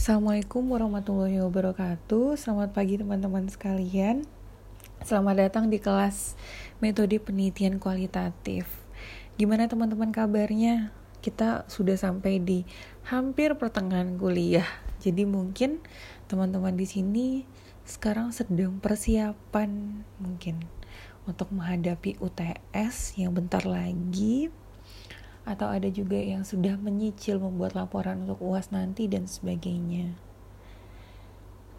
Assalamualaikum warahmatullahi wabarakatuh. Selamat pagi teman-teman sekalian. Selamat datang di kelas metode penelitian kualitatif. Gimana teman-teman kabarnya? Kita sudah sampai di hampir pertengahan kuliah. Jadi mungkin teman-teman di sini sekarang sedang persiapan mungkin untuk menghadapi UTS yang bentar lagi atau ada juga yang sudah menyicil membuat laporan untuk UAS nanti dan sebagainya.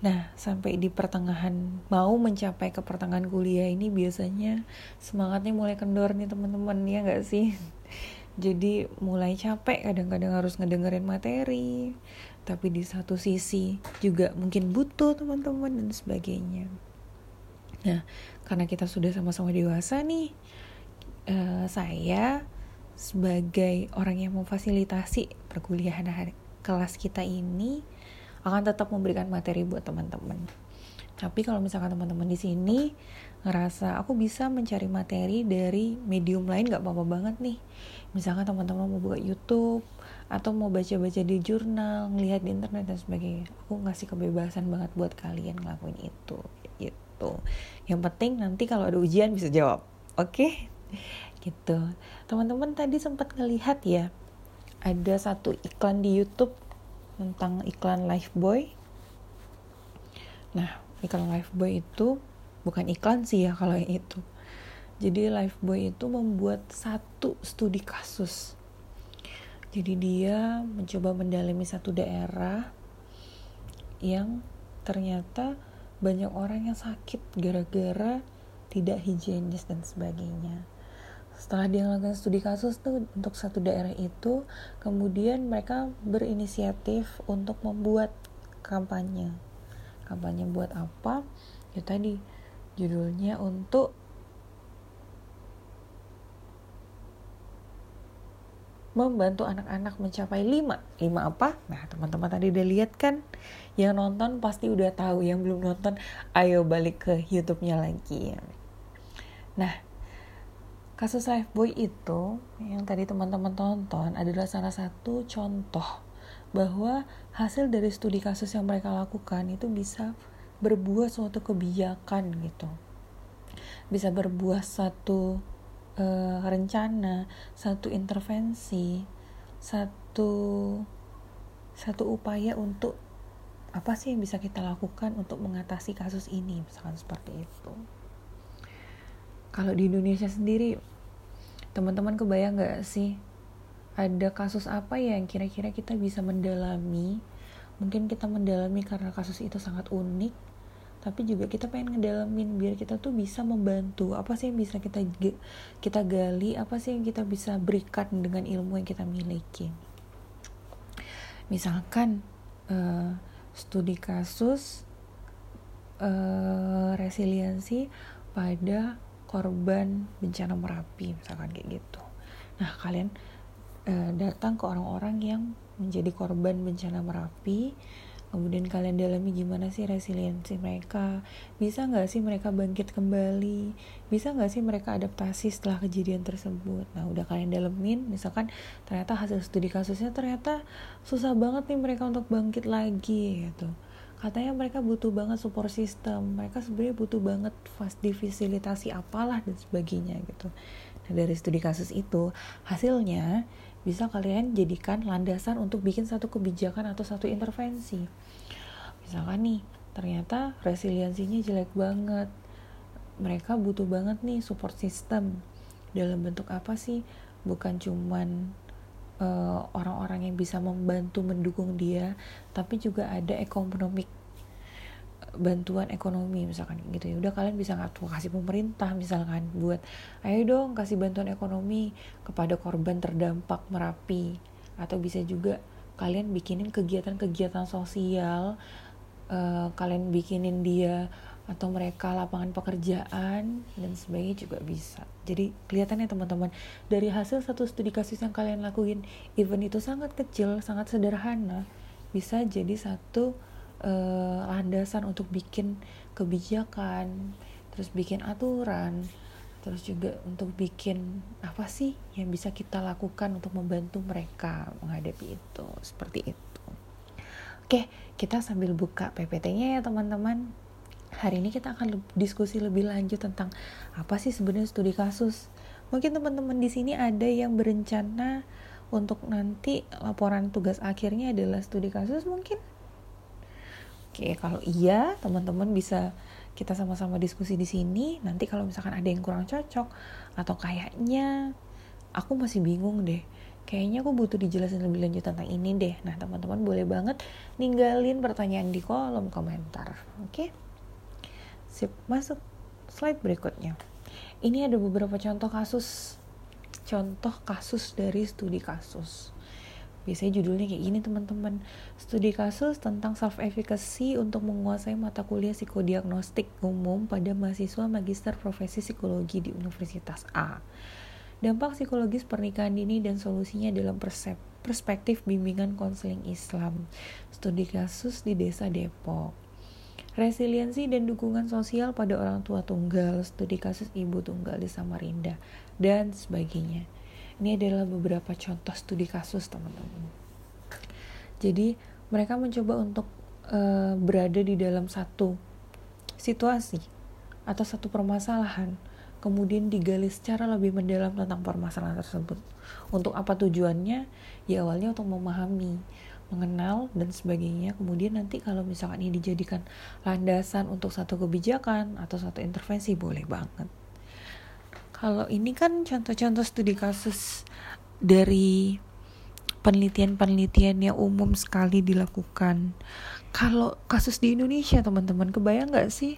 Nah, sampai di pertengahan mau mencapai ke pertengahan kuliah ini biasanya semangatnya mulai kendor nih teman-teman ya nggak sih? Jadi mulai capek kadang-kadang harus ngedengerin materi, tapi di satu sisi juga mungkin butuh teman-teman dan sebagainya. Nah, karena kita sudah sama-sama dewasa nih, uh, saya sebagai orang yang memfasilitasi perkuliahan kelas kita ini akan tetap memberikan materi buat teman-teman. Tapi kalau misalkan teman-teman di sini ngerasa aku bisa mencari materi dari medium lain gak apa-apa banget nih. Misalkan teman-teman mau buka YouTube atau mau baca-baca di jurnal, ngelihat di internet dan sebagainya. Aku ngasih kebebasan banget buat kalian ngelakuin itu gitu. Yang penting nanti kalau ada ujian bisa jawab. Oke? Okay? Gitu. Teman-teman tadi sempat ngelihat ya ada satu iklan di YouTube tentang iklan Lifebuoy nah iklan Lifebuoy itu bukan iklan sih ya kalau yang itu. Jadi Lifebuoy itu membuat satu studi kasus. Jadi dia mencoba mendalami satu daerah yang ternyata banyak orang yang sakit gara-gara tidak higienis dan sebagainya setelah dia melakukan studi kasus tuh untuk satu daerah itu kemudian mereka berinisiatif untuk membuat kampanye. Kampanye buat apa? Ya tadi judulnya untuk membantu anak-anak mencapai lima. Lima apa? Nah teman-teman tadi udah lihat kan? Yang nonton pasti udah tahu yang belum nonton ayo balik ke YouTube-nya lagi. Nah Kasus Lifebuoy itu yang tadi teman-teman tonton adalah salah satu contoh bahwa hasil dari studi kasus yang mereka lakukan itu bisa berbuah suatu kebijakan gitu. Bisa berbuah satu uh, rencana, satu intervensi, satu satu upaya untuk apa sih yang bisa kita lakukan untuk mengatasi kasus ini misalkan seperti itu. Kalau di Indonesia sendiri teman-teman kebayang gak sih ada kasus apa ya yang kira-kira kita bisa mendalami? Mungkin kita mendalami karena kasus itu sangat unik tapi juga kita pengen ngedalamin biar kita tuh bisa membantu. Apa sih yang bisa kita kita gali? Apa sih yang kita bisa berikan dengan ilmu yang kita miliki? Misalkan uh, studi kasus uh, resiliensi pada korban bencana Merapi misalkan kayak gitu. Nah, kalian uh, datang ke orang-orang yang menjadi korban bencana Merapi, kemudian kalian dalami gimana sih resiliensi mereka, bisa nggak sih mereka bangkit kembali, bisa nggak sih mereka adaptasi setelah kejadian tersebut. Nah, udah kalian dalemin, misalkan ternyata hasil studi kasusnya ternyata susah banget nih mereka untuk bangkit lagi gitu katanya mereka butuh banget support system. Mereka sebenarnya butuh banget fast difasilitasi apalah dan sebagainya gitu. Nah dari studi kasus itu hasilnya bisa kalian jadikan landasan untuk bikin satu kebijakan atau satu intervensi. Misalkan nih ternyata resiliensinya jelek banget. Mereka butuh banget nih support system. Dalam bentuk apa sih? Bukan cuman Eh, orang-orang uh, yang bisa membantu mendukung dia tapi juga ada ekonomik bantuan ekonomi misalkan gitu ya. Udah kalian bisa kasih pemerintah misalkan buat ayo dong kasih bantuan ekonomi kepada korban terdampak merapi. Atau bisa juga kalian bikinin kegiatan-kegiatan sosial uh, kalian bikinin dia atau mereka lapangan pekerjaan dan sebagainya juga bisa. Jadi kelihatannya teman-teman dari hasil satu studi kasus yang kalian lakuin, event itu sangat kecil, sangat sederhana, bisa jadi satu uh, landasan untuk bikin kebijakan, terus bikin aturan, terus juga untuk bikin apa sih yang bisa kita lakukan untuk membantu mereka menghadapi itu seperti itu. Oke, kita sambil buka PPT-nya ya teman-teman. Hari ini kita akan diskusi lebih lanjut tentang apa sih sebenarnya studi kasus. Mungkin teman-teman di sini ada yang berencana untuk nanti laporan tugas akhirnya adalah studi kasus mungkin. Oke, kalau iya, teman-teman bisa kita sama-sama diskusi di sini. Nanti kalau misalkan ada yang kurang cocok atau kayaknya aku masih bingung deh kayaknya aku butuh dijelasin lebih lanjut tentang ini deh. Nah, teman-teman boleh banget ninggalin pertanyaan di kolom komentar. Oke? Okay? Sip, masuk slide berikutnya. Ini ada beberapa contoh kasus contoh kasus dari studi kasus. Biasanya judulnya kayak gini teman-teman. Studi kasus tentang self efficacy untuk menguasai mata kuliah psikodiagnostik umum pada mahasiswa magister profesi psikologi di Universitas A dampak psikologis pernikahan dini dan solusinya dalam perspektif bimbingan konseling Islam, studi kasus di desa Depok. Resiliensi dan dukungan sosial pada orang tua tunggal, studi kasus ibu tunggal di Samarinda, dan sebagainya. Ini adalah beberapa contoh studi kasus, teman-teman. Jadi, mereka mencoba untuk uh, berada di dalam satu situasi atau satu permasalahan kemudian digali secara lebih mendalam tentang permasalahan tersebut. Untuk apa tujuannya? Ya awalnya untuk memahami, mengenal dan sebagainya. Kemudian nanti kalau misalkan ini dijadikan landasan untuk satu kebijakan atau satu intervensi boleh banget. Kalau ini kan contoh-contoh studi kasus dari penelitian-penelitian yang umum sekali dilakukan. Kalau kasus di Indonesia teman-teman kebayang nggak sih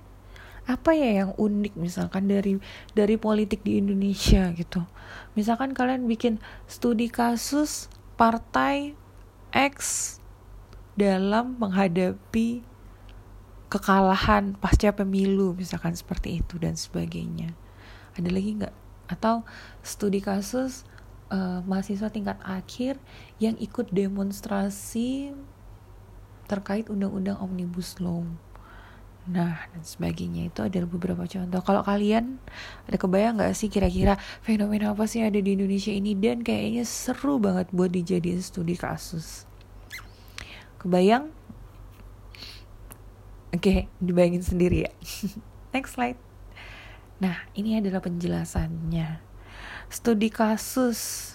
apa ya yang unik misalkan dari dari politik di Indonesia gitu misalkan kalian bikin studi kasus partai X dalam menghadapi kekalahan pasca pemilu misalkan seperti itu dan sebagainya. Ada lagi nggak? Atau studi kasus uh, mahasiswa tingkat akhir yang ikut demonstrasi terkait undang-undang omnibus law Nah, dan sebagainya itu adalah beberapa contoh. Kalau kalian ada kebayang nggak sih kira-kira fenomena apa sih ada di Indonesia ini dan kayaknya seru banget buat dijadiin studi kasus. Kebayang? Oke, dibayangin sendiri ya. Next slide. Nah, ini adalah penjelasannya. Studi kasus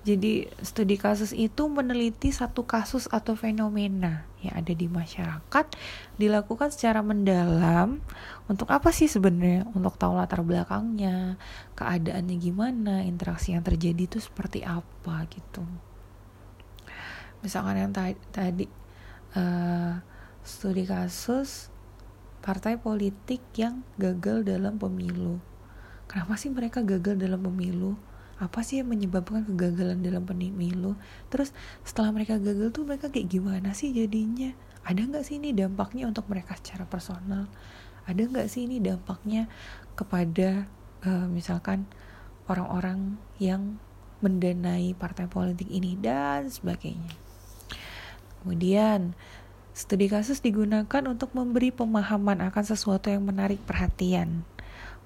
jadi studi kasus itu meneliti satu kasus atau fenomena yang ada di masyarakat dilakukan secara mendalam untuk apa sih sebenarnya? Untuk tahu latar belakangnya, keadaannya gimana, interaksi yang terjadi itu seperti apa gitu. Misalkan yang tadi uh, studi kasus partai politik yang gagal dalam pemilu. Kenapa sih mereka gagal dalam pemilu? Apa sih yang menyebabkan kegagalan dalam pemilu terus setelah mereka gagal tuh mereka kayak gimana sih jadinya? Ada nggak sih ini dampaknya untuk mereka secara personal? Ada nggak sih ini dampaknya kepada uh, misalkan orang-orang yang mendanai partai politik ini dan sebagainya? Kemudian studi kasus digunakan untuk memberi pemahaman akan sesuatu yang menarik perhatian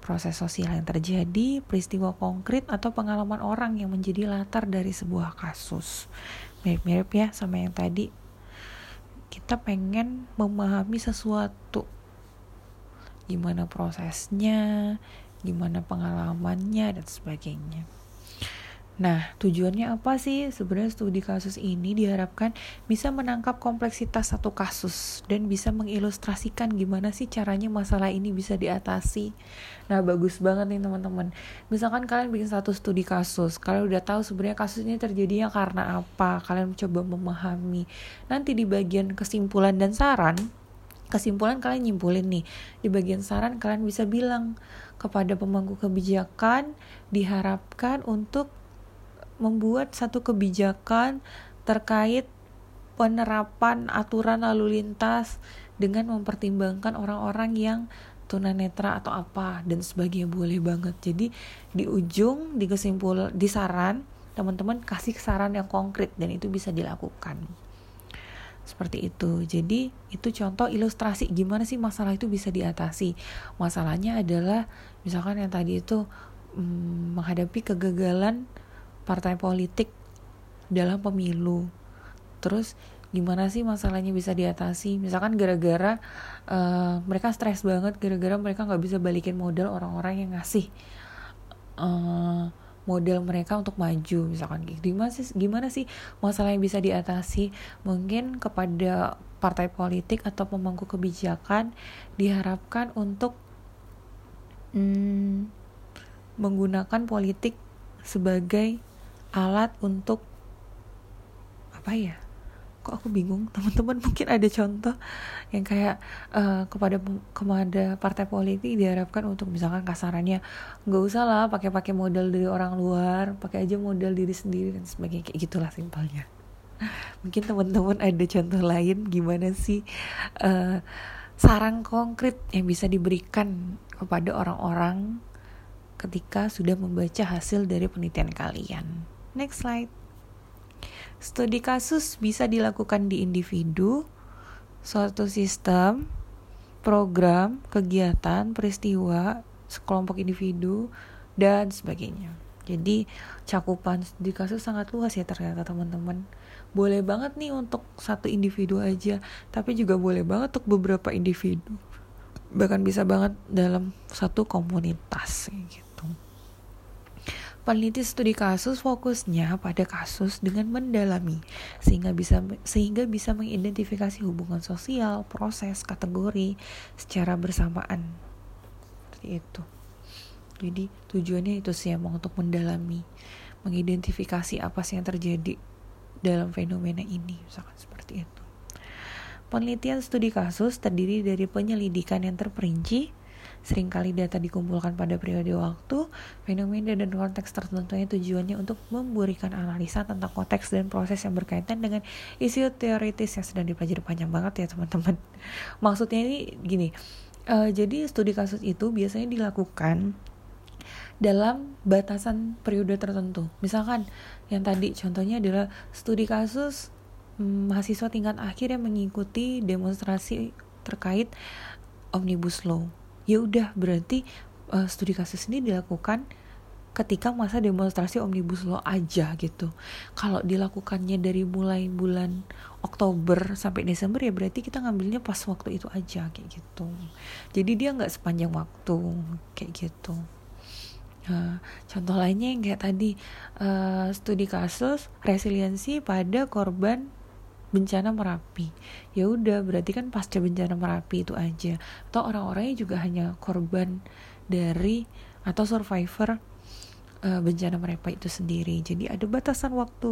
proses sosial yang terjadi, peristiwa konkret atau pengalaman orang yang menjadi latar dari sebuah kasus. Mirip-mirip ya sama yang tadi. Kita pengen memahami sesuatu. Gimana prosesnya, gimana pengalamannya dan sebagainya. Nah, tujuannya apa sih? Sebenarnya studi kasus ini diharapkan bisa menangkap kompleksitas satu kasus dan bisa mengilustrasikan gimana sih caranya masalah ini bisa diatasi. Nah, bagus banget nih teman-teman. Misalkan kalian bikin satu studi kasus, kalian udah tahu sebenarnya kasus ini terjadinya karena apa, kalian coba memahami. Nanti di bagian kesimpulan dan saran, kesimpulan kalian nyimpulin nih. Di bagian saran kalian bisa bilang kepada pemangku kebijakan diharapkan untuk membuat satu kebijakan terkait penerapan aturan lalu lintas dengan mempertimbangkan orang-orang yang tunanetra atau apa dan sebagainya boleh banget. Jadi di ujung di kesimpul di saran teman-teman kasih saran yang konkret dan itu bisa dilakukan. Seperti itu. Jadi itu contoh ilustrasi gimana sih masalah itu bisa diatasi. Masalahnya adalah misalkan yang tadi itu hmm, menghadapi kegagalan partai politik dalam pemilu. Terus gimana sih masalahnya bisa diatasi? Misalkan gara-gara uh, mereka stres banget gara-gara mereka nggak bisa balikin modal orang-orang yang ngasih uh, model mereka untuk maju misalkan gitu. Gimana sih gimana sih masalah yang bisa diatasi? Mungkin kepada partai politik atau pemangku kebijakan diharapkan untuk hmm, menggunakan politik sebagai alat untuk apa ya kok aku bingung? Teman-teman mungkin ada contoh yang kayak uh, kepada kepada partai politik diharapkan untuk misalkan kasarannya nggak usah lah pakai-pakai modal dari orang luar pakai aja modal diri sendiri dan sebagainya. Kayak gitulah simpelnya. Mungkin teman-teman ada contoh lain gimana sih uh, saran konkret yang bisa diberikan kepada orang-orang ketika sudah membaca hasil dari penelitian kalian next slide Studi kasus bisa dilakukan di individu, suatu sistem, program, kegiatan, peristiwa, sekelompok individu, dan sebagainya. Jadi cakupan studi kasus sangat luas ya ternyata teman-teman. Boleh banget nih untuk satu individu aja, tapi juga boleh banget untuk beberapa individu. Bahkan bisa banget dalam satu komunitas gitu. Peneliti studi kasus fokusnya pada kasus dengan mendalami sehingga bisa sehingga bisa mengidentifikasi hubungan sosial, proses, kategori secara bersamaan. Seperti itu. Jadi tujuannya itu sih emang untuk mendalami, mengidentifikasi apa sih yang terjadi dalam fenomena ini, misalkan seperti itu. Penelitian studi kasus terdiri dari penyelidikan yang terperinci, Seringkali data dikumpulkan pada periode waktu, fenomena dan konteks tertentunya tujuannya untuk memberikan analisa tentang konteks dan proses yang berkaitan dengan isu teoritis yang sedang dipelajari panjang banget ya teman-teman. Maksudnya ini gini, uh, jadi studi kasus itu biasanya dilakukan dalam batasan periode tertentu. Misalkan yang tadi contohnya adalah studi kasus hmm, mahasiswa tingkat akhir yang mengikuti demonstrasi terkait omnibus law ya udah berarti uh, studi kasus ini dilakukan ketika masa demonstrasi omnibus law aja gitu. Kalau dilakukannya dari mulai bulan Oktober sampai Desember ya berarti kita ngambilnya pas waktu itu aja kayak gitu. Jadi dia nggak sepanjang waktu kayak gitu. Nah, contoh lainnya yang kayak tadi uh, studi kasus resiliensi pada korban bencana Merapi. Ya udah, berarti kan pasca bencana Merapi itu aja. Atau orang-orangnya juga hanya korban dari atau survivor uh, bencana Merapi itu sendiri. Jadi ada batasan waktu,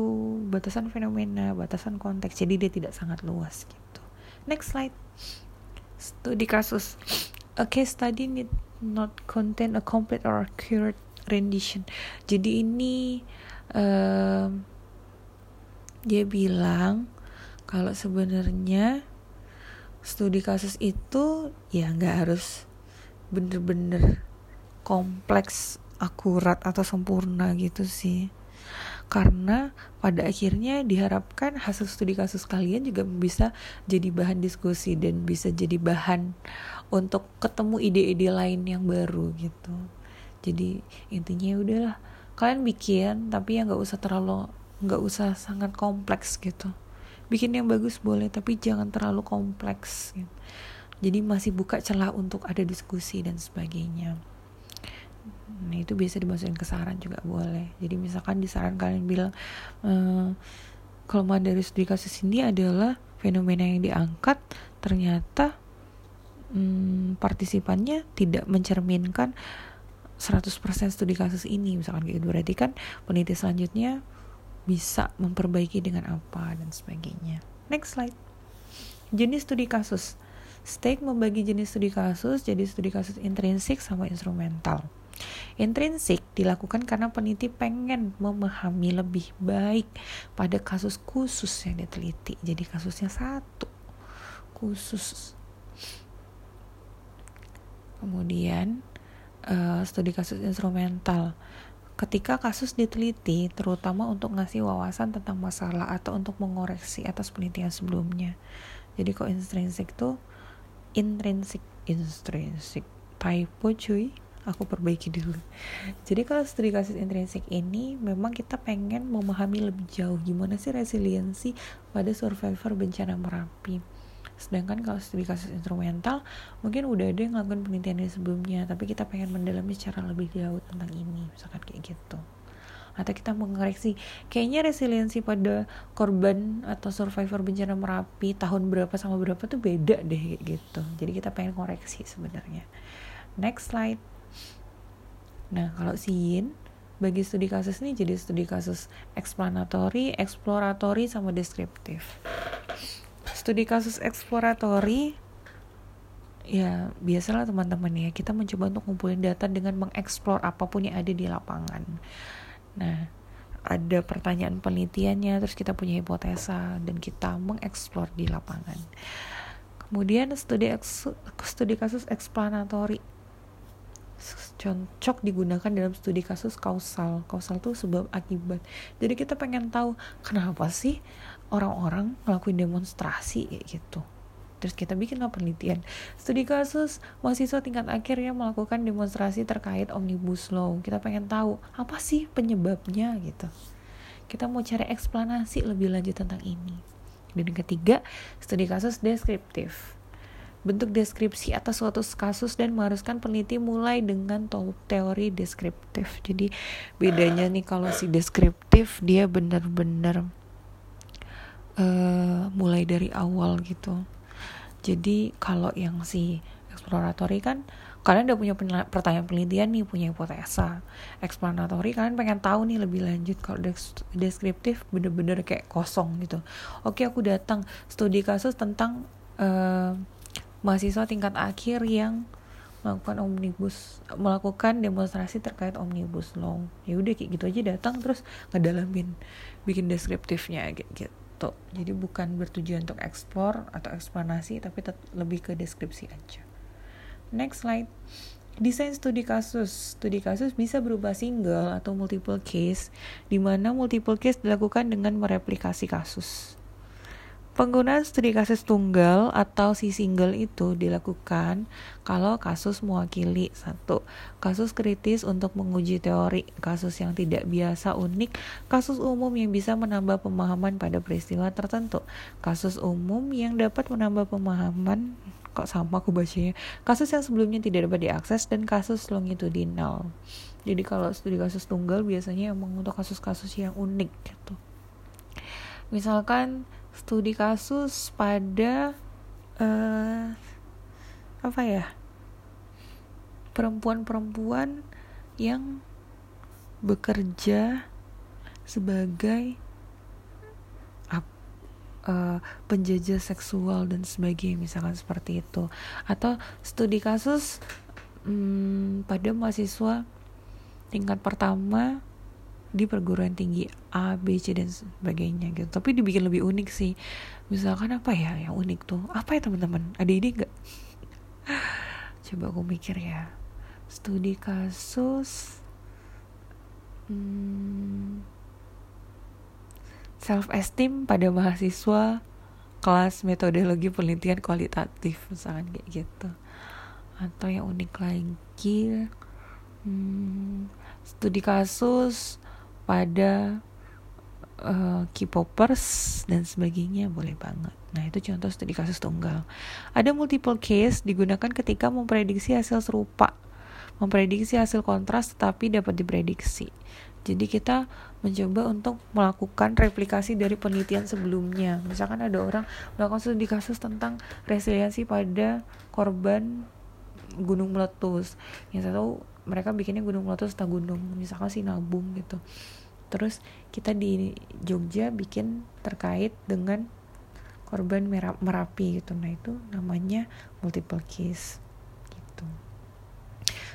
batasan fenomena, batasan konteks. Jadi dia tidak sangat luas gitu. Next slide. Studi kasus. A case study need not contain a complete or accurate rendition. Jadi ini uh, dia bilang kalau sebenarnya studi kasus itu ya nggak harus bener-bener kompleks akurat atau sempurna gitu sih. Karena pada akhirnya diharapkan hasil studi kasus kalian juga bisa jadi bahan diskusi dan bisa jadi bahan untuk ketemu ide-ide lain yang baru gitu. Jadi intinya ya udahlah kalian bikin tapi ya nggak usah terlalu nggak usah sangat kompleks gitu bikin yang bagus boleh tapi jangan terlalu kompleks gitu. jadi masih buka celah untuk ada diskusi dan sebagainya. Nah itu biasa dimasukin ke saran juga boleh. Jadi misalkan di saran kalian bilang ehm, kelemahan dari studi kasus ini adalah fenomena yang diangkat ternyata hmm, partisipannya tidak mencerminkan 100% studi kasus ini. Misalkan gitu. Berarti kan peneliti selanjutnya bisa memperbaiki dengan apa dan sebagainya. Next slide. Jenis studi kasus. Stake membagi jenis studi kasus jadi studi kasus intrinsik sama instrumental. Intrinsik dilakukan karena peneliti pengen memahami lebih baik pada kasus khusus yang diteliti. Jadi kasusnya satu khusus. Kemudian uh, studi kasus instrumental ketika kasus diteliti, terutama untuk ngasih wawasan tentang masalah atau untuk mengoreksi atas penelitian sebelumnya. Jadi kok intrinsik tuh intrinsik intrinsik. Typo cuy. Aku perbaiki dulu. Jadi kalau studi kasus intrinsik ini memang kita pengen memahami lebih jauh gimana sih resiliensi pada survivor bencana merapi sedangkan kalau studi kasus instrumental mungkin udah ada yang ngelakuin penelitian dari sebelumnya tapi kita pengen mendalami secara lebih jauh tentang ini misalkan kayak gitu. Atau kita mengoreksi kayaknya resiliensi pada korban atau survivor bencana merapi tahun berapa sama berapa tuh beda deh gitu. Jadi kita pengen koreksi sebenarnya. Next slide. Nah kalau sin bagi studi kasus ini jadi studi kasus explanatory, exploratory, sama deskriptif. Studi kasus exploratory ya biasalah teman-teman ya kita mencoba untuk ngumpulin data dengan mengeksplor apa pun yang ada di lapangan Nah, ada pertanyaan penelitiannya, terus kita punya hipotesa dan kita mengeksplor di lapangan. Kemudian studi studi kasus eksplanatori cocok digunakan dalam studi kasus kausal. Kausal itu sebab akibat. Jadi kita pengen tahu kenapa sih orang-orang ngelakuin demonstrasi kayak gitu. Terus kita bikinlah penelitian. Studi kasus mahasiswa tingkat akhir yang melakukan demonstrasi terkait omnibus law. Kita pengen tahu apa sih penyebabnya gitu? Kita mau cari eksplanasi lebih lanjut tentang ini. Dan yang ketiga studi kasus deskriptif. Bentuk deskripsi atas suatu kasus dan mengharuskan peneliti mulai dengan teori deskriptif. Jadi bedanya nih kalau si deskriptif dia benar-benar uh, mulai dari awal gitu. Jadi kalau yang si exploratory kan kalian udah punya pertanyaan penelitian nih punya hipotesa explanatory kalian pengen tahu nih lebih lanjut kalau deskriptif bener-bener kayak kosong gitu. Oke aku datang studi kasus tentang uh, mahasiswa tingkat akhir yang melakukan omnibus melakukan demonstrasi terkait omnibus law. Ya udah kayak gitu aja datang terus ngedalamin bikin deskriptifnya gitu gitu jadi bukan bertujuan untuk explore atau eksplanasi tapi lebih ke deskripsi aja next slide Desain studi kasus. Studi kasus bisa berupa single atau multiple case, di mana multiple case dilakukan dengan mereplikasi kasus. Penggunaan studi kasus tunggal atau si single itu dilakukan kalau kasus mewakili satu. Kasus kritis untuk menguji teori, kasus yang tidak biasa unik, kasus umum yang bisa menambah pemahaman pada peristiwa tertentu, kasus umum yang dapat menambah pemahaman kok sama aku bacanya kasus yang sebelumnya tidak dapat diakses dan kasus longitudinal. Jadi kalau studi kasus tunggal biasanya emang untuk kasus-kasus yang unik gitu. Misalkan studi kasus pada uh, apa ya perempuan-perempuan yang bekerja sebagai uh, penjajah seksual dan sebagainya misalkan seperti itu. Atau studi kasus um, pada mahasiswa tingkat pertama di perguruan tinggi A, B, C dan sebagainya gitu. Tapi dibikin lebih unik sih. Misalkan apa ya yang unik tuh? Apa ya teman-teman? Ada ide nggak? Coba aku mikir ya. Studi kasus hmm, self esteem pada mahasiswa kelas metodologi penelitian kualitatif misalkan kayak gitu atau yang unik lagi hmm, studi kasus pada uh, K-popers dan sebagainya boleh banget. Nah itu contoh studi kasus tunggal. Ada multiple case digunakan ketika memprediksi hasil serupa, memprediksi hasil kontras tetapi dapat diprediksi. Jadi kita mencoba untuk melakukan replikasi dari penelitian sebelumnya. Misalkan ada orang melakukan studi kasus tentang resiliensi pada korban gunung meletus. Yang satu mereka bikinnya gunung meletus atau gunung misalkan nabung gitu terus kita di Jogja bikin terkait dengan korban merapi gitu nah itu namanya multiple case gitu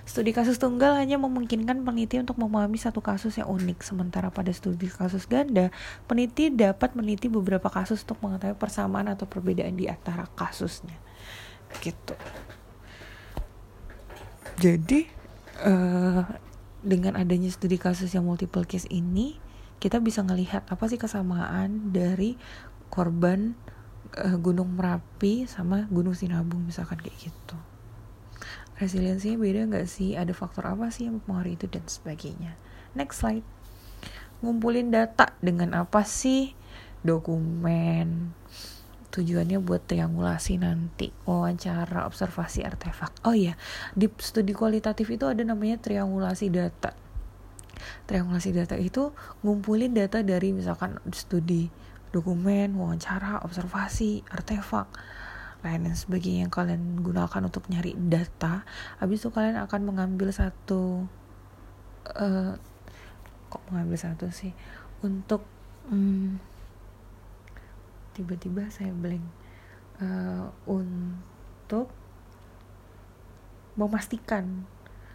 Studi kasus tunggal hanya memungkinkan peneliti untuk memahami satu kasus yang unik, sementara pada studi kasus ganda, peneliti dapat meneliti beberapa kasus untuk mengetahui persamaan atau perbedaan di antara kasusnya. Gitu. Jadi uh, dengan adanya studi kasus yang multiple case ini kita bisa ngelihat apa sih kesamaan dari korban uh, Gunung Merapi sama Gunung Sinabung misalkan kayak gitu. Resiliensinya beda nggak sih? Ada faktor apa sih yang mempengaruhi itu dan sebagainya? Next slide. Ngumpulin data dengan apa sih? Dokumen tujuannya buat triangulasi nanti wawancara observasi artefak. Oh iya di studi kualitatif itu ada namanya triangulasi data. Triangulasi data itu ngumpulin data dari misalkan studi dokumen wawancara observasi artefak lain dan sebagainya yang kalian gunakan untuk nyari data. Habis itu kalian akan mengambil satu uh, kok mengambil satu sih? Untuk hmm, tiba-tiba saya blank uh, untuk memastikan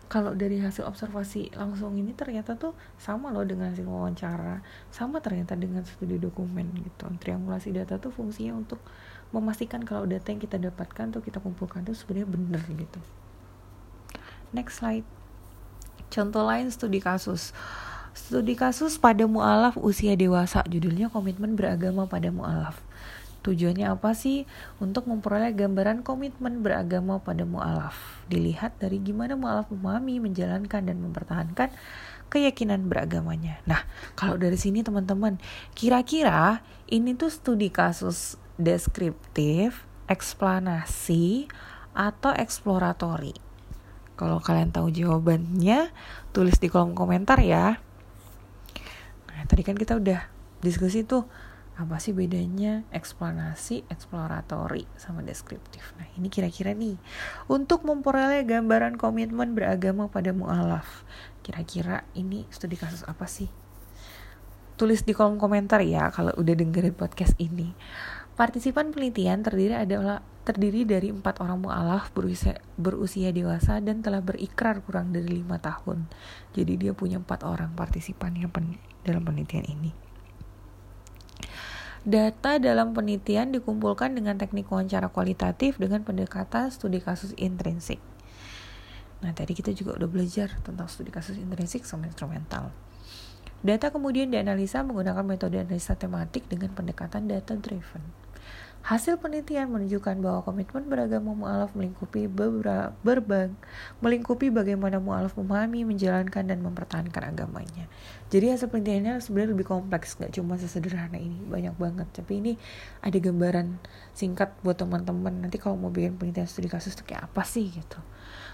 kalau dari hasil observasi langsung ini ternyata tuh sama loh dengan hasil wawancara sama ternyata dengan studi dokumen gitu triangulasi data tuh fungsinya untuk memastikan kalau data yang kita dapatkan atau kita kumpulkan itu sebenarnya benar gitu. Next slide. Contoh lain studi kasus. Studi kasus pada mu'alaf usia dewasa, judulnya komitmen beragama pada mu'alaf. Tujuannya apa sih? Untuk memperoleh gambaran komitmen beragama pada mu'alaf. Dilihat dari gimana mu'alaf memahami, menjalankan, dan mempertahankan keyakinan beragamanya. Nah, kalau dari sini teman-teman, kira-kira ini tuh studi kasus deskriptif, eksplanasi, atau eksploratori? Kalau kalian tahu jawabannya, tulis di kolom komentar ya. Nah, tadi kan kita udah diskusi tuh apa sih bedanya eksplanasi, eksploratori sama deskriptif. Nah, ini kira-kira nih untuk memperoleh gambaran komitmen beragama pada mualaf. Kira-kira ini studi kasus apa sih? Tulis di kolom komentar ya kalau udah dengerin podcast ini. Partisipan penelitian terdiri adalah terdiri dari empat orang mualaf berusia, berusia dewasa dan telah berikrar kurang dari lima tahun. Jadi dia punya empat orang partisipan yang pen, dalam penelitian ini. Data dalam penelitian dikumpulkan dengan teknik wawancara kualitatif dengan pendekatan studi kasus intrinsik. Nah, tadi kita juga udah belajar tentang studi kasus intrinsik sama instrumental. Data kemudian dianalisa menggunakan metode analisa tematik dengan pendekatan data driven. Hasil penelitian menunjukkan bahwa komitmen beragama mu'alaf melingkupi berbag, melingkupi bagaimana mu'alaf memahami, menjalankan dan mempertahankan agamanya. Jadi hasil penelitiannya sebenarnya lebih kompleks, nggak cuma sesederhana ini, banyak banget. Tapi ini ada gambaran singkat buat teman-teman. Nanti kalau mau bikin penelitian studi kasus itu kayak apa sih gitu.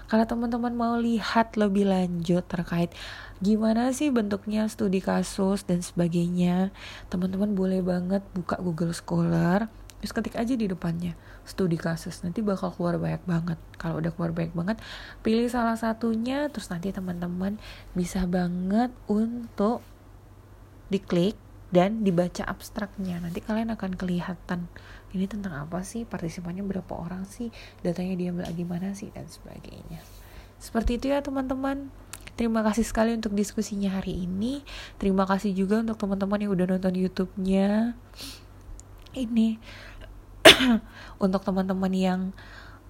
Kalau teman-teman mau lihat lebih lanjut terkait gimana sih bentuknya studi kasus dan sebagainya, teman-teman boleh banget buka Google Scholar, terus ketik aja di depannya studi kasus nanti bakal keluar banyak banget. Kalau udah keluar banyak banget pilih salah satunya terus nanti teman-teman bisa banget untuk diklik dan dibaca abstraknya. Nanti kalian akan kelihatan ini tentang apa sih partisipannya berapa orang sih datanya diambil gimana sih dan sebagainya. Seperti itu ya teman-teman. Terima kasih sekali untuk diskusinya hari ini. Terima kasih juga untuk teman-teman yang udah nonton YouTube-nya. Ini untuk teman-teman yang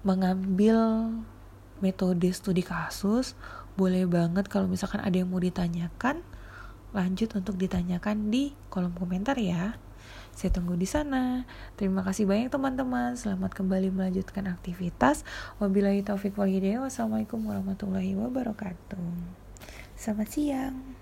mengambil metode studi kasus, boleh banget kalau misalkan ada yang mau ditanyakan, lanjut untuk ditanyakan di kolom komentar ya. Saya tunggu di sana. Terima kasih banyak teman-teman. Selamat kembali melanjutkan aktivitas. Wabillahi taufik wal hidayah. Wassalamualaikum warahmatullahi wabarakatuh. Selamat siang.